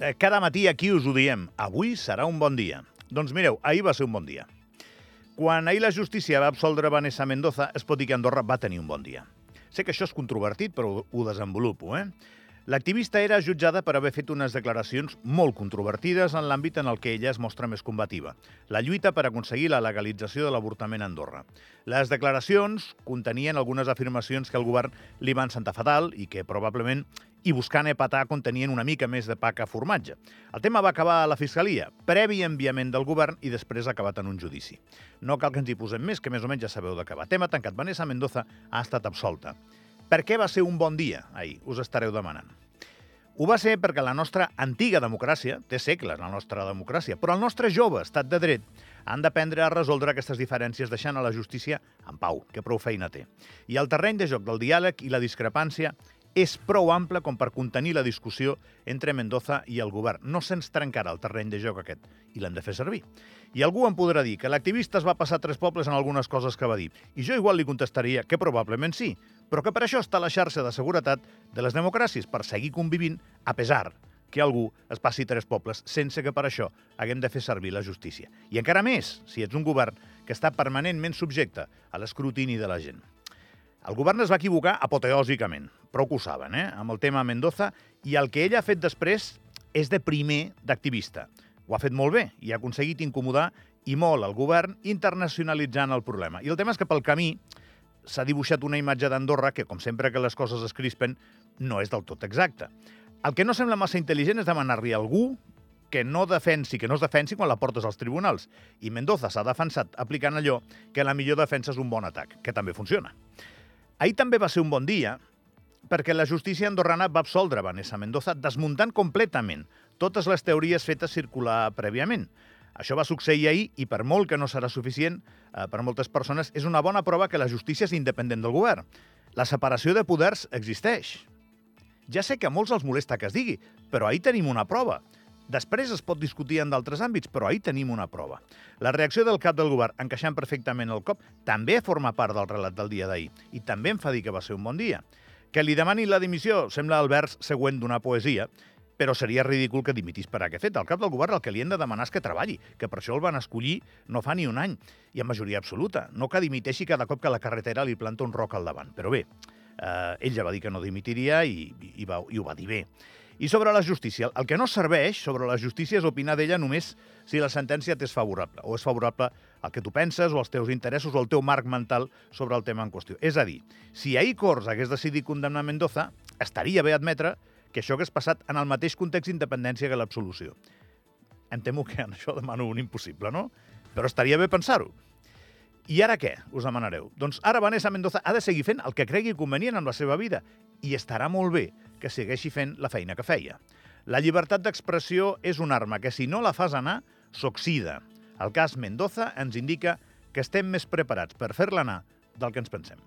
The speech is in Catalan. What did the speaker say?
Eh, cada matí aquí us ho diem. Avui serà un bon dia. Doncs mireu, ahir va ser un bon dia. Quan ahir la justícia va absoldre Vanessa Mendoza, es pot dir que Andorra va tenir un bon dia. Sé que això és controvertit, però ho desenvolupo, eh? L'activista era jutjada per haver fet unes declaracions molt controvertides en l'àmbit en el que ella es mostra més combativa, la lluita per aconseguir la legalització de l'avortament a Andorra. Les declaracions contenien algunes afirmacions que el govern li van sentar fatal i que probablement i buscant epatar contenien una mica més de pa que formatge. El tema va acabar a la Fiscalia, previ enviament del govern i després acabat en un judici. No cal que ens hi posem més, que més o menys ja sabeu què va. Tema tancat. Vanessa Mendoza ha estat absolta. Per què va ser un bon dia ahir? Us estareu demanant. Ho va ser perquè la nostra antiga democràcia, té segles la nostra democràcia, però el nostre jove estat de dret han d'aprendre a resoldre aquestes diferències deixant a la justícia en pau, que prou feina té. I el terreny de joc del diàleg i la discrepància és prou ample com per contenir la discussió entre Mendoza i el govern. No se'ns trencarà el terreny de joc aquest i l'hem de fer servir. I algú em podrà dir que l'activista es va passar tres pobles en algunes coses que va dir. I jo igual li contestaria que probablement sí, però que per això està la xarxa de seguretat de les democràcies, per seguir convivint a pesar que algú es passi tres pobles sense que per això haguem de fer servir la justícia. I encara més, si ets un govern que està permanentment subjecte a l'escrutini de la gent. El govern es va equivocar apoteòsicament, prou que ho saben, eh? amb el tema Mendoza, i el que ella ha fet després és de primer d'activista. Ho ha fet molt bé i ha aconseguit incomodar i molt el govern internacionalitzant el problema. I el tema és que pel camí s'ha dibuixat una imatge d'Andorra que, com sempre que les coses es crispen, no és del tot exacta. El que no sembla massa intel·ligent és demanar-li a algú que no defensi, que no es defensi quan la portes als tribunals. I Mendoza s'ha defensat aplicant allò que la millor defensa és un bon atac, que també funciona. Ahir també va ser un bon dia perquè la justícia andorrana va absoldre Vanessa Mendoza desmuntant completament totes les teories fetes circular prèviament. Això va succeir ahir i per molt que no serà suficient eh, per moltes persones, és una bona prova que la justícia és independent del govern. La separació de poders existeix. Ja sé que a molts els molesta que es digui, però ahir tenim una prova. Després es pot discutir en d'altres àmbits, però ahir tenim una prova. La reacció del cap del govern, encaixant perfectament el cop, també forma part del relat del dia d'ahir i també em fa dir que va ser un bon dia. Que li demani la dimissió sembla el vers següent d'una poesia, però seria ridícul que dimitís per aquest fet. Al cap del govern el que li hem de demanar és que treballi, que per això el van escollir no fa ni un any, i amb majoria absoluta. No que dimiteixi cada cop que la carretera li planta un roc al davant. Però bé, eh, ell ja va dir que no dimitiria i, i, va, i ho va dir bé. I sobre la justícia, el que no serveix sobre la justícia és opinar d'ella només si la sentència t'és favorable, o és favorable al que tu penses, o als teus interessos, o al teu marc mental sobre el tema en qüestió. És a dir, si ahir Cors hagués decidit condemnar Mendoza, estaria bé admetre que això hagués passat en el mateix context d'independència que l'absolució. Em temo que en això demano un impossible, no? Però estaria bé pensar-ho. I ara què, us demanareu? Doncs ara Vanessa Mendoza ha de seguir fent el que cregui convenient en la seva vida i estarà molt bé que segueixi fent la feina que feia. La llibertat d'expressió és una arma que, si no la fas anar, s'oxida. El cas Mendoza ens indica que estem més preparats per fer-la anar del que ens pensem.